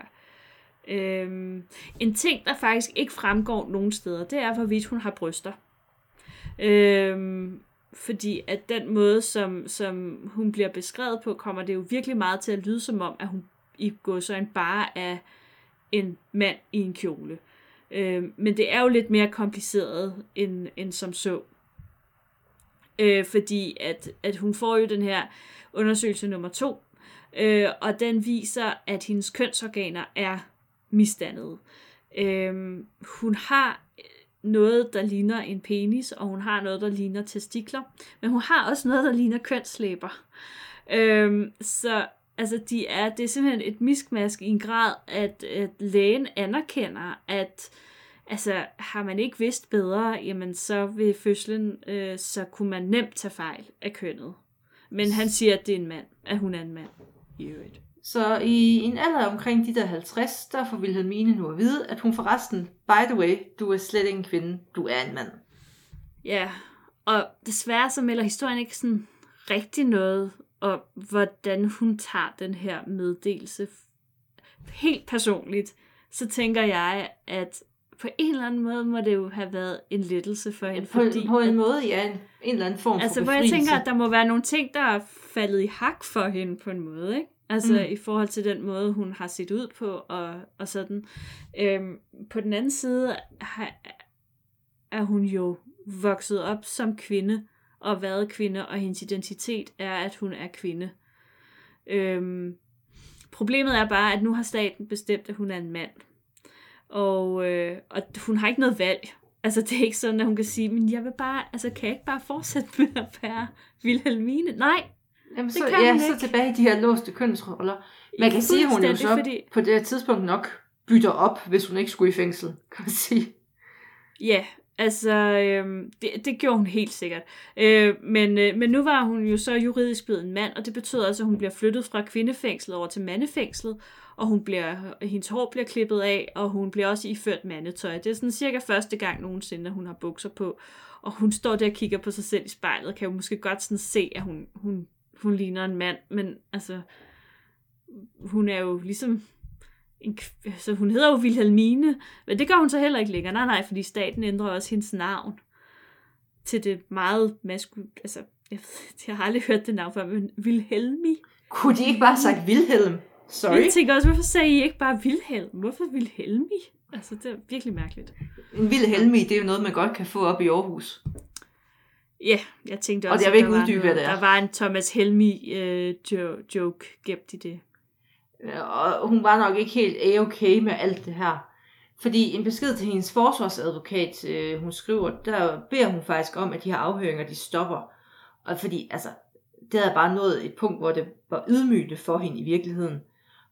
Øhm, en ting, der faktisk ikke fremgår nogen steder, det er, hvorvidt hun har bryster. Øhm, fordi at den måde, som, som hun bliver beskrevet på, kommer det jo virkelig meget til at lyde som om, at hun i går så en bare af en mand i en kjole. Øhm, men det er jo lidt mere kompliceret end, end som så. Øh, fordi at, at hun får jo den her undersøgelse nummer to, øh, og den viser, at hendes kønsorganer er misdannede. Øh, hun har noget, der ligner en penis, og hun har noget, der ligner testikler, men hun har også noget, der ligner kønslæber. Øh, så altså, de er, det er simpelthen et miskmask i en grad, at, at lægen anerkender, at altså, har man ikke vidst bedre, jamen så ved fødslen, øh, så kunne man nemt tage fejl af kønnet. Men han siger, at det er en mand, at hun er en mand i øvrigt. Så i en alder omkring de der 50, der får Wilhelmine nu at vide, at hun forresten, by the way, du er slet ikke en kvinde, du er en mand. Ja, og desværre så melder historien ikke sådan rigtig noget om, hvordan hun tager den her meddelelse. Helt personligt, så tænker jeg, at på en eller anden måde må det jo have været en lettelse for hende. På, fordi, på en at, måde, ja, en, en eller anden form altså, for hvor jeg tænker, at der må være nogle ting, der er faldet i hak for hende på en måde, ikke? Altså mm. i forhold til den måde, hun har set ud på, og, og sådan. Øhm, på den anden side har, er hun jo vokset op som kvinde, og været kvinde, og hendes identitet er, at hun er kvinde. Øhm, problemet er bare, at nu har staten bestemt, at hun er en mand. Og, øh, og hun har ikke noget valg. Altså, det er ikke sådan, at hun kan sige, men jeg vil bare, altså, kan jeg ikke bare fortsætte med at være Vilhelmine? Nej, Jamen, det så, kan ja, så tilbage i de her låste kønsroller. Man kan sige, at hun jo så fordi... på det her tidspunkt nok bytter op, hvis hun ikke skulle i fængsel, kan man sige. Ja, altså, øh, det, det gjorde hun helt sikkert. Øh, men, øh, men nu var hun jo så juridisk blevet en mand, og det betød altså, at hun bliver flyttet fra kvindefængslet over til mandefængslet, og hun bliver, hendes hår bliver klippet af, og hun bliver også iført mandetøj. Det er sådan cirka første gang nogensinde, at hun har bukser på. Og hun står der og kigger på sig selv i spejlet, kan jo måske godt sådan se, at hun, hun, hun ligner en mand, men altså, hun er jo ligesom, en, altså hun hedder jo Wilhelmine, men det gør hun så heller ikke længere. Nej, nej, fordi staten ændrer også hendes navn til det meget maskulin, altså, jeg, *laughs* jeg har aldrig hørt det navn før, men Wilhelmi. Kunne de ikke bare have sagt Wilhelm? Sorry. Jeg tænker også, hvorfor sagde I ikke bare Vilhelm? Hvorfor Vilhelmi? Altså, det er virkelig mærkeligt. En Vilhelmi, det er jo noget, man godt kan få op i Aarhus. Ja, jeg tænkte også, og det er ikke uddybe, der, der var en Thomas Helmi øh, joke gemt i det. Og hun var nok ikke helt a-okay med alt det her. Fordi en besked til hendes forsvarsadvokat, øh, hun skriver, der beder hun faktisk om, at de her afhøringer, de stopper. Og fordi, altså, det havde bare nået et punkt, hvor det var ydmygende for hende i virkeligheden.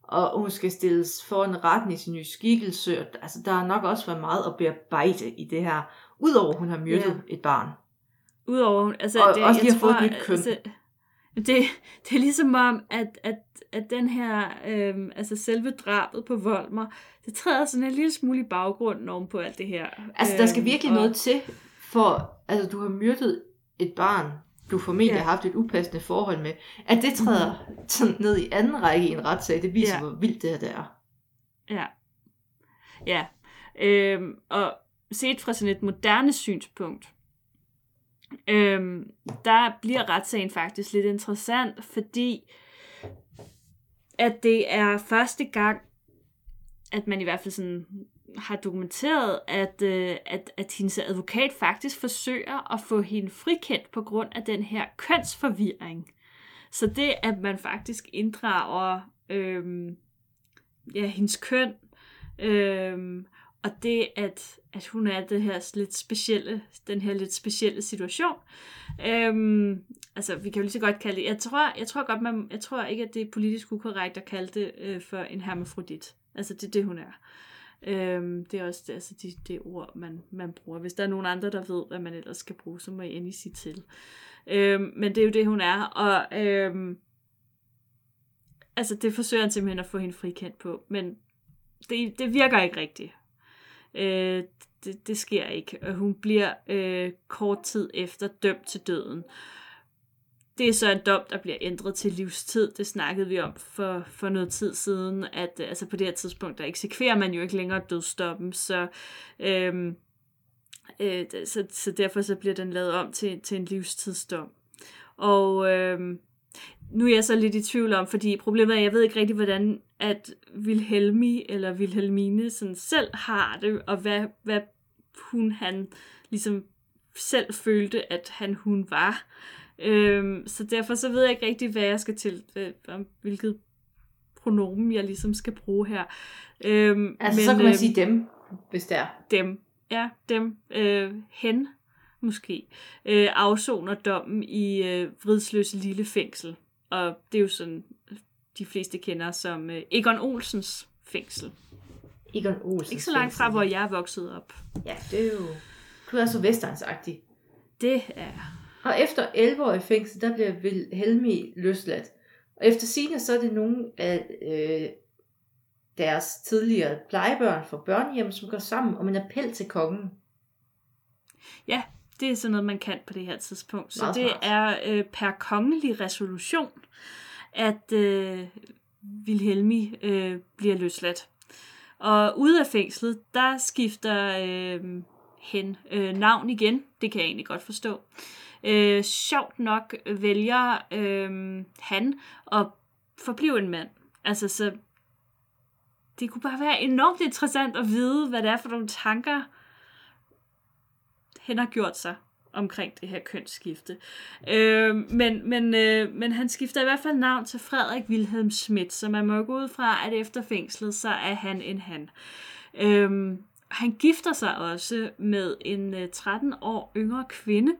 og hun skal stilles foran retten i sin nye skikkelse. Altså, der har nok også været meget at bearbejde i det her, udover hun har myrdet Ja. et barn. Udover, altså, Og det, også lige jeg har fået et nyt køn. Altså, det, det er ligesom om, at, at, at den her, øhm, altså selve drabet på Volmer, det træder sådan en lille smule i baggrunden oven på alt det her. Altså, der skal Øhm, virkelig og- noget til, for altså, du har myrdet et barn, du formentlig Ja. har haft et upassende forhold med, at det træder sådan ned i anden række i en retssag, det viser, Ja. hvor vildt det her det er. Ja. Ja. Øhm, og set fra sådan et moderne synspunkt, øhm, der bliver retssagen faktisk lidt interessant, fordi at det er første gang, at man i hvert fald sådan har dokumenteret, at, øh, at, at hendes advokat faktisk forsøger at få hende frikendt på grund af den her kønsforvirring. Så det, at man faktisk inddrager øhm, ja, hendes køn, øh, og det, at, at hun er det her lidt specielle, den her lidt specielle situation. Øhm, altså, vi kan jo lige så godt kalde det, jeg tror, jeg tror godt, man, jeg tror ikke, at det er politisk ukorrekt at kalde det øh, for en hermafrodit. Altså, det er det, hun er. Øhm, det er også det, altså de, det ord, man, man bruger. Hvis der er nogen andre, der ved, hvad man ellers skal bruge, så må I endelig sige til. Øhm, men det er jo det, hun er. Og øhm, altså, det forsøger han simpelthen at få hende frikendt på. Men det, det virker ikke rigtigt. Øh, det, det sker ikke. Og hun bliver øh, kort tid efter dømt til døden. Det er så en dom, der bliver ændret til livstid. Det snakkede vi om for, for noget tid siden, at øh, altså på det her tidspunkt, der eksekverer man jo ikke længere dødsdommen, så, øh, øh, så, så derfor så bliver den lavet om til, til en livstidsdom. Og øh, nu er jeg så lidt i tvivl om, fordi problemet er, at jeg ved ikke rigtig, hvordan at Wilhelmi eller Wilhelmine sådan selv har det, og hvad, hvad hun han ligesom selv følte, at han hun var. Øhm, så derfor så ved jeg ikke rigtig, hvad jeg skal til, om hvilket pronomen jeg ligesom skal bruge her. Øhm, Altså, men, så kan man øhm, sige dem, hvis det er. dem, ja, dem, øh, hen måske, øh, afsoner dommen i øh, Vridsløse Lille Fængsel. Og det er jo sådan, de fleste kender som øh, Egon Olsens fængsel. Egon Olsen. Ikke så langt fra, hvor jeg er vokset op. Ja, det er jo... Du er så vestegnsagtig. Det er... Og efter 11 år i fængsel, der bliver Helmi løsladt. Og efter sigende, så er det nogle af øh, deres tidligere plejebørn fra børnehjem, som går sammen om en appel til kongen. Ja, det er sådan noget, man kan på det her tidspunkt. Så det er øh, per kongelig resolution, at øh, Wilhelmi øh, bliver løsladt. Og ude af fængslet, der skifter øh, hen øh, navn igen. Det kan jeg egentlig godt forstå. Øh, sjovt nok vælger øh, han at forblive en mand. Altså, så det kunne bare være enormt interessant at vide, hvad det er for nogle tanker, har gjort sig omkring det her kønsskifte. Øh, men, men, øh, men han skifter i hvert fald navn til Frederik Wilhelm Schmidt, så man må gå ud fra, at efter fængslet, så er han en han. Øh, han gifter sig også med en øh, 13 år yngre kvinde,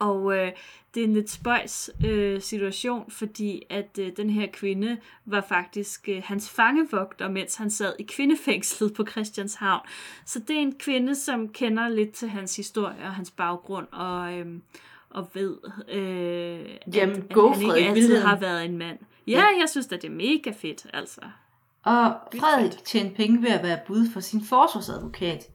og øh, det er en lidt spøjs øh, situation, fordi at øh, den her kvinde var faktisk øh, hans fangevogter, mens han sad i kvindefængslet på Christianshavn. Så det er en kvinde, som kender lidt til hans historie og hans baggrund, og, øh, og ved, øh, Jamen, at, go, at han ikke altid Wilhelm. har været en mand. Ja, Ja. jeg synes at det er mega fedt, altså. Og Frederik tjente penge ved at være bud for sin forsvarsadvokat.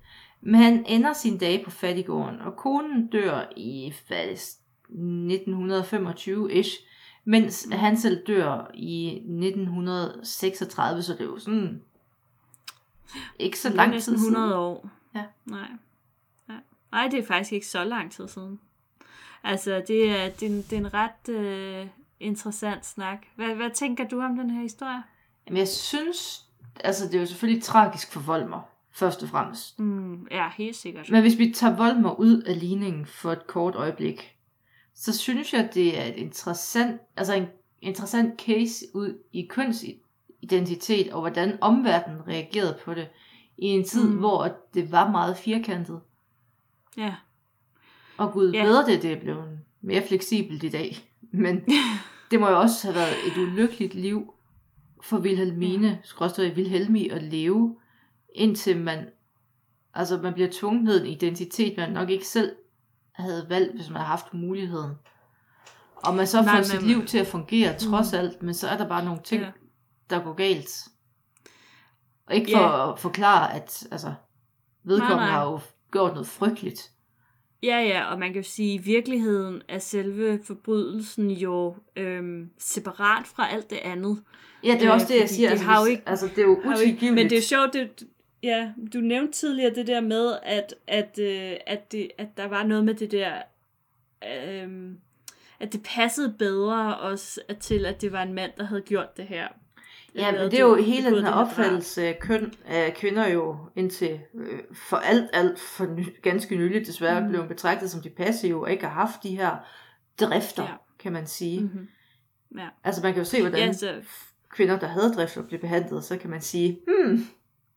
Men han ender sine dage på fattigården, og konen dør i faktisk 1925-ish, mens han selv dør i 1936, så det er jo sådan ikke så lang tid siden. 100 år. Ja. Nej. Ja. Nej, det er faktisk ikke så lang tid siden. Altså, det er, det er, en, det er en ret øh, interessant snak. Hvad, hvad tænker du om den her historie? Jamen, jeg synes, altså det er jo selvfølgelig tragisk for Volmer, først og fremmest. Mm, ja, helt sikkert. Men hvis vi tager Volmer ud af ligningen for et kort øjeblik, så synes jeg, det er et interessant, altså en interessant case ud i kønsidentitet, og hvordan omverdenen reagerede på det, i en tid, Mm. hvor det var meget firkantet. Ja. Og gud, Ja. bedre det, det er blevet mere fleksibelt i dag. Men *laughs* det må jo også have været et ulykkeligt liv for Wilhelmine, skråstrej Wilhelmi, at leve, indtil man, altså man bliver tvunget ned en identitet, man nok ikke selv havde valgt, hvis man havde haft muligheden. Og man så får sit men- liv til at fungere trods alt, men så er der bare nogle ting, Ja. der går galt. Og ikke for Ja. at forklare, at altså, vedkommende Nej, nej. har jo gjort noget frygteligt. Ja, ja, og man kan jo sige, at i virkeligheden er selve forbrydelsen jo øhm, separat fra alt det andet. Ja, det er Øh, også det, jeg siger. det altså, har jo ikke- altså, det er jo utilgiveligt. Men det er sjovt, det, ja, du nævnte tidligere det der med, at, at, øh, at, det, at der var noget med det der, øh, at det passede bedre også at- til, at det var en mand, der havde gjort det her. Ja, men det er jo hele den her opfattelse af køn af kvinder jo indtil øh, for alt, alt for ny, ganske nyligt desværre mm. blev betragtet som de passive og ikke har haft de her drifter, Ja. kan man sige. Mm. Mm-hmm. Ja. Altså man kan jo se, hvordan ja, så, kvinder, der havde drifter, blev behandlet, så kan man sige, hmm,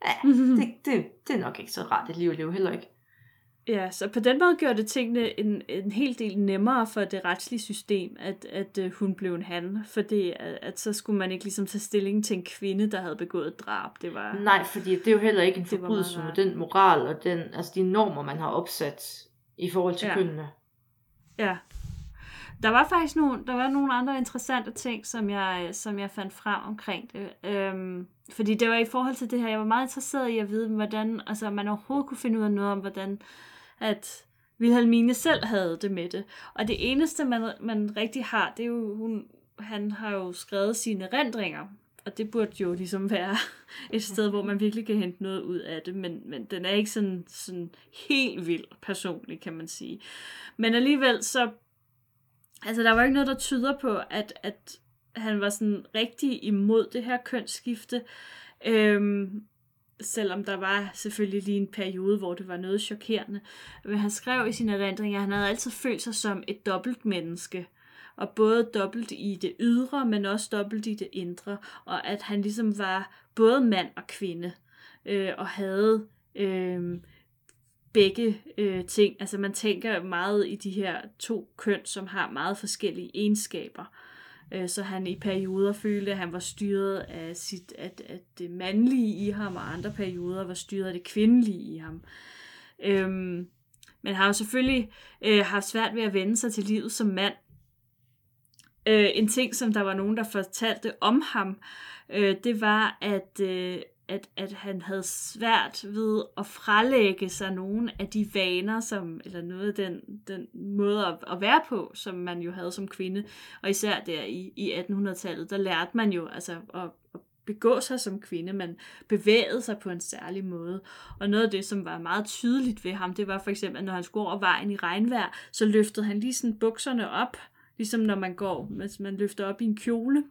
ja, *laughs* det, det, det er nok ikke så rart et liv at leve heller ikke. ja, så på den måde gjorde det tingene en, en hel del nemmere for det retslige system, at, at uh, hun blev en han, fordi at, at så skulle man ikke ligesom tage stilling til en kvinde, der havde begået et drab. Det var... Nej, fordi det er jo heller ikke en forbrydelse med den moral og den, altså de normer, man har opsat i forhold til ja. kønnene. Ja. Der var faktisk nogle, der var nogle andre interessante ting, som jeg, som jeg fandt frem omkring det. Øhm, fordi det var i forhold til det her, jeg var meget interesseret i at vide, hvordan altså, man overhovedet kunne finde ud af noget om, hvordan at Wilhelmine selv havde det med det. Og det eneste, man, man rigtig har, det er jo, hun, han har jo skrevet sine erindringer. Og det burde jo ligesom være *laughs* et sted, hvor man virkelig kan hente noget ud af det. Men, men den er ikke sådan, sådan helt vild personlig, kan man sige. Men alligevel så Altså, der var ikke noget, der tyder på, at, at han var sådan rigtig imod det her kønsskifte. Øhm, selvom der var selvfølgelig lige en periode, hvor det var noget chokerende. Men han skrev i sine erindringer, at han havde altid følt sig som et dobbelt menneske. Og både dobbelt i det ydre, men også dobbelt i det indre. Og at han ligesom var både mand og kvinde. Øh, og havde øh, begge øh, ting. Altså man tænker meget i de her to køn, som har meget forskellige egenskaber. Øh, så han i perioder følte, at han var styret af, sit, at, at det mandlige i ham, og andre perioder var styret af det kvindelige i ham. Øhm, men har jo selvfølgelig øh, haft svært ved at vende sig til livet som mand. Øh, en ting, som der var nogen, der fortalte om ham, øh, det var, at, øh, at, at han havde svært ved at frelægge sig nogle af de vaner, som, eller noget af den, den måde at, at være på, som man jo havde som kvinde. Og især der i, i 1800-tallet, der lærte man jo altså at, at begå sig som kvinde. Man bevægede sig på en særlig måde. Og noget af det, som var meget tydeligt ved ham, det var for eksempel, at når han skulle over vejen i regnvejr, så løftede han lige sådan bukserne op, ligesom når man går, hvis man løfter op i en kjole.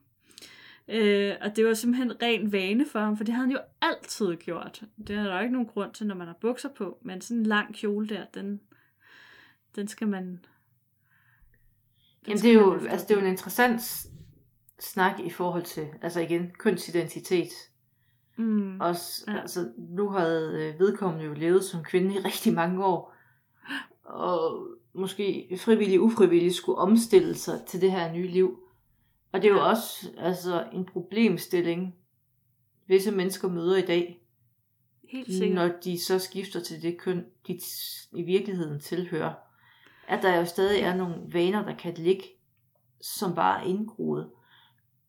Øh, og det var simpelthen ren vane for ham, for det havde han jo altid gjort. Det er der jo ikke nogen grund til, når man har bukser på, men sådan en lang kjole der, den, den skal man... Den Jamen det er jo, altså det er jo en interessant snak i forhold til, altså igen, kønsidentitet. Mm. Også, Ja. ja. altså, nu havde øh, vedkommende jo levet som kvinde i rigtig mange år, og måske frivillig, ufrivillig skulle omstille sig til det her nye liv. Og det er jo også altså, en problemstilling, visse mennesker møder i dag, Helt sikkert. når de så skifter til det køn, de i virkeligheden tilhører. At der jo stadig er nogle vaner, der kan ligge, som bare er indgroet.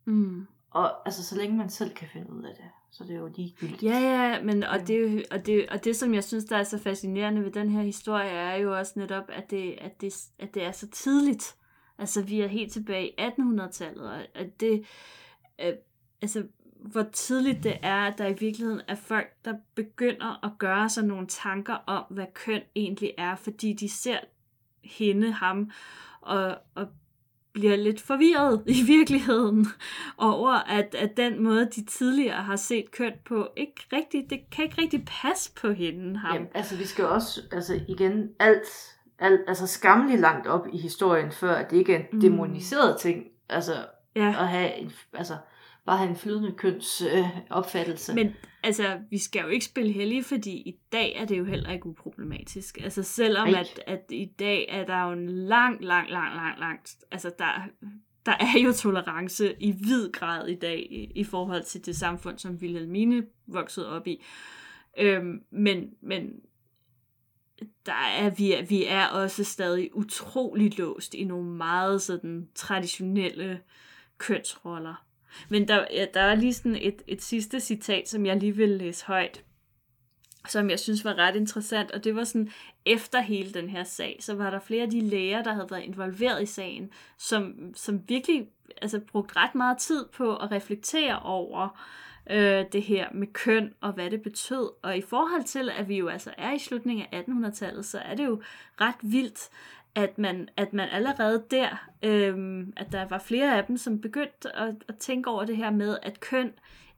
Mm. Og altså, så længe man selv kan finde ud af det, så det er jo ligegyldigt. Ja, ja, men og det, og, det, og det, som jeg synes, der er så fascinerende ved den her historie, er jo også netop, at det, at det, at det er så tidligt. Altså, vi er helt tilbage i 1800-tallet, og at det, øh, altså, hvor tidligt det er, at der i virkeligheden er folk, der begynder at gøre sig nogle tanker om, hvad køn egentlig er, fordi de ser hende, ham, og, og bliver lidt forvirret *laughs* i virkeligheden over, at, at den måde, de tidligere har set køn på, ikke rigtig, det kan ikke rigtig passe på hende, ham. Jamen, altså vi skal også, altså igen, alt, alt altså skammeligt langt op i historien, før at det ikke er en Mm. demoniseret ting, altså ja. at have en, altså bare have en flydende køns øh, opfattelse. Men altså, vi skal jo ikke spille heldige, fordi i dag er det jo heller ikke uproblematisk. Altså selvom Ej. at, at i dag er der jo en lang, lang, lang, lang, lang, altså der, der er jo tolerance i vid grad i dag i, i forhold til det samfund, som Wilhelmine voksede op i. Øhm, men, men der er, vi, er, vi er også stadig utrolig låst i nogle meget sådan traditionelle kønsroller. Men der, ja, der er lige sådan et, et sidste citat, som jeg lige vil læse højt, som jeg synes var ret interessant, og det var sådan, efter hele den her sag, så var der flere af de læger, der havde været involveret i sagen, som, som virkelig altså, brugt ret meget tid på at reflektere over øh, det her med køn og hvad det betød. Og i forhold til, at vi jo altså er i slutningen af 1800-tallet, så er det jo ret vildt, at man, at man allerede der, øh, at der var flere af dem, som begyndte at, at tænke over det her med, at køn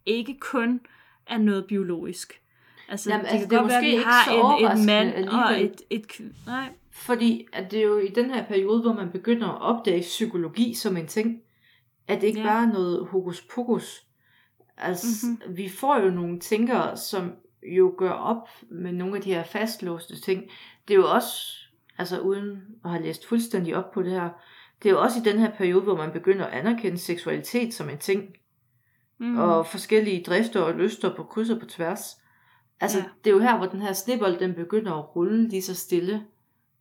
ikke kun er noget biologisk. Altså, Jamen, det altså, kan det er godt være, at vi har en, en mand og alligevel. et, et kv- Nej. Fordi at det er jo i den her periode, hvor man begynder at opdage psykologi som en ting, at det ikke ja. bare er noget hokus pokus. Altså, Mhm. mm-hmm. vi får jo nogle tænkere, som jo gør op med nogle af de her fastlåste ting. Det er jo også, altså uden at have læst fuldstændig op på det her, det er jo også i den her periode, hvor man begynder at anerkende seksualitet som en ting, Mm. og forskellige drifter og lyster på kryds og på tværs. Altså, Ja. det er jo her, hvor den her snibbold, den begynder at rulle lige så stille.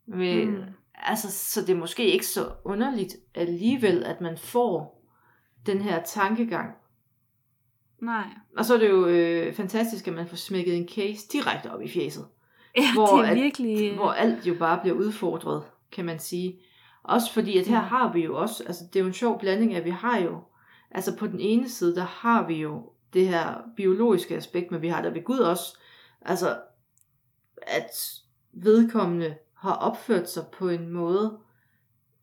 Med, mm. Altså, så det er måske ikke så underligt alligevel, at man får den her tankegang. Nej. Og så er det jo øh, fantastisk, at man får smækket en case direkte op i fjeset. *laughs* Ja, Hvor det er at- virkelig... Hvor alt jo bare bliver udfordret, kan man sige. Også fordi, at her har vi jo også, altså det er jo en sjov blanding, at vi har jo, altså på den ene side, der har vi jo det her biologiske aspekt, men vi har der ved Gud også, altså at vedkommende har opført sig på en måde,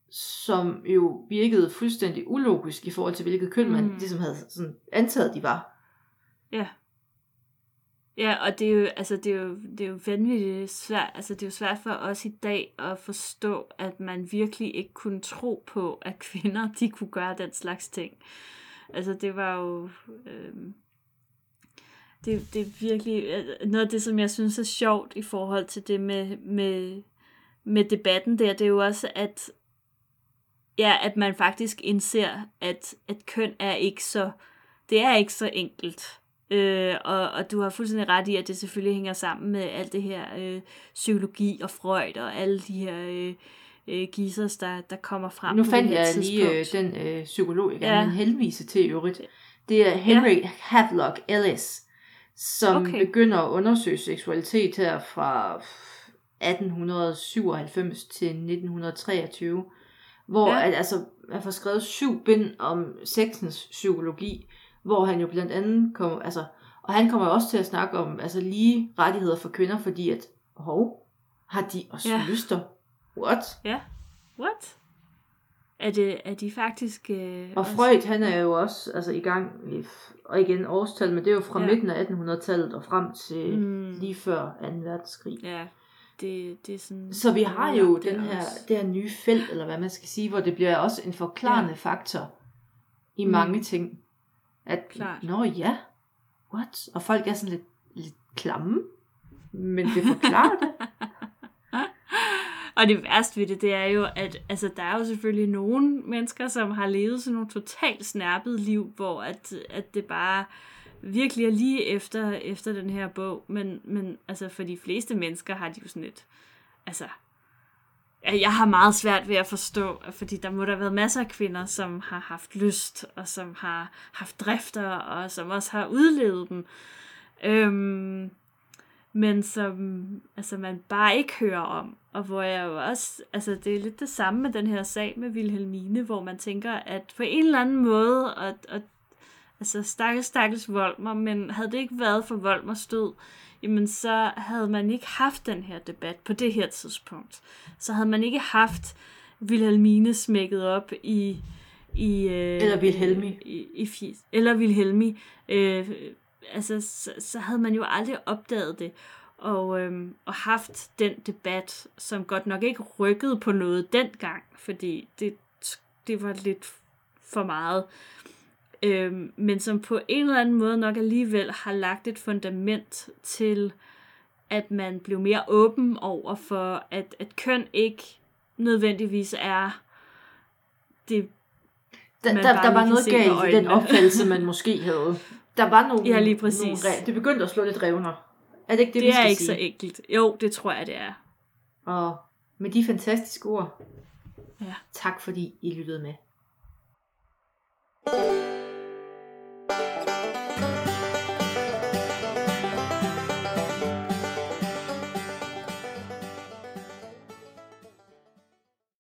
som jo virkede fuldstændig ulogisk i forhold til, hvilket køn man Mm. ligesom havde sådan antaget, de var. Ja. Ja, og det er jo, altså, det er jo, det er jo vanvittigt svært, altså det er jo svært for os i dag at forstå, at man virkelig ikke kunne tro på, at *laughs* kvinder, de kunne gøre den slags ting. Altså det var jo, øhm, det, det er virkelig, øh, noget af det, som jeg synes er sjovt i forhold til det med, med, med debatten der, det er jo også, at ja, at man faktisk indser, at, at køn er ikke så, det er ikke så enkelt. Øh, og, og du har fuldstændig ret i, at det selvfølgelig hænger sammen med alt det her øh, psykologi og Freud og alle de her øh, øh, gisers, der, der kommer frem Nu fandt jeg lige øh, tidspunkt. den øh, psykolog, jeg Ja. henvise til øvrigt. Det er Henry ja. Havelock Ellis, som okay. begynder at undersøge seksualitet her fra 1897 til 1923, hvor Ja. ja. at, altså, man får skrevet syv bind om sexens psykologi, hvor han jo blandt andet kommer, altså, og han kommer også til at snakke om altså, lige rettigheder for kvinder, fordi at, hov, har de også Ja. ja. lyster? What? What? Er, det, er de faktisk... Øh, Og også- Freud, han er jo også altså, i gang, i, og igen årstal, men det er jo fra Ja. ja. midten af 1800-tallet og frem til mm. lige før 2. verdenskrig. Ja, det, det er sådan... Så vi har jo den her, også- det her nye felt, eller hvad man skal sige, hvor det bliver også en forklarende Ja. faktor i Mm. mange ting. At, Klart. nå ja, what? Og folk er sådan lidt, lidt klamme, men det forklarer det. *laughs* Og det værste ved det, det er jo, at altså, der er jo selvfølgelig nogle mennesker, som har levet sådan nogle totalt snærpede liv, hvor at, at det bare virkelig er lige efter, efter den her bog. Men, men altså, for de fleste mennesker har de jo sådan et... Altså, jeg har meget svært ved at forstå, fordi der må der have været masser af kvinder, som har haft lyst, og som har haft drifter, og som også har udlevet dem. Øhm, men som altså, man bare ikke hører om. Og hvor jeg jo også, altså det er lidt det samme med den her sag med Vilhelmine, hvor man tænker, at på en eller anden måde, og, og altså stakkels, stakkels Volmer, men havde det ikke været for Volmers død, jamen så havde man ikke haft den her debat på det her tidspunkt. Så havde man ikke haft Wilhelmine smækket op i... i øh, Eller Wilhelmi. I, i fis, eller Wilhelmi. Øh, altså, så, så havde man jo aldrig opdaget det. Og, øhm, og haft den debat, som godt nok ikke rykkede på noget dengang, fordi det, det var lidt for meget. Øhm, men som på en eller anden måde nok alligevel har lagt et fundament til, at man blev mere åben over for, at, at køn ikke nødvendigvis er det Der Der, man der, bare der var noget galt i den opfattelse, man *laughs* måske havde. Der var nogle, Ja, lige præcis. Nogle, re- det begyndte at slå lidt revner. Er det ikke det, Det, vi det skal er ikke sige? så enkelt. Jo, det tror jeg, det er. Og med de fantastiske ord, Ja. tak fordi I lyttede med.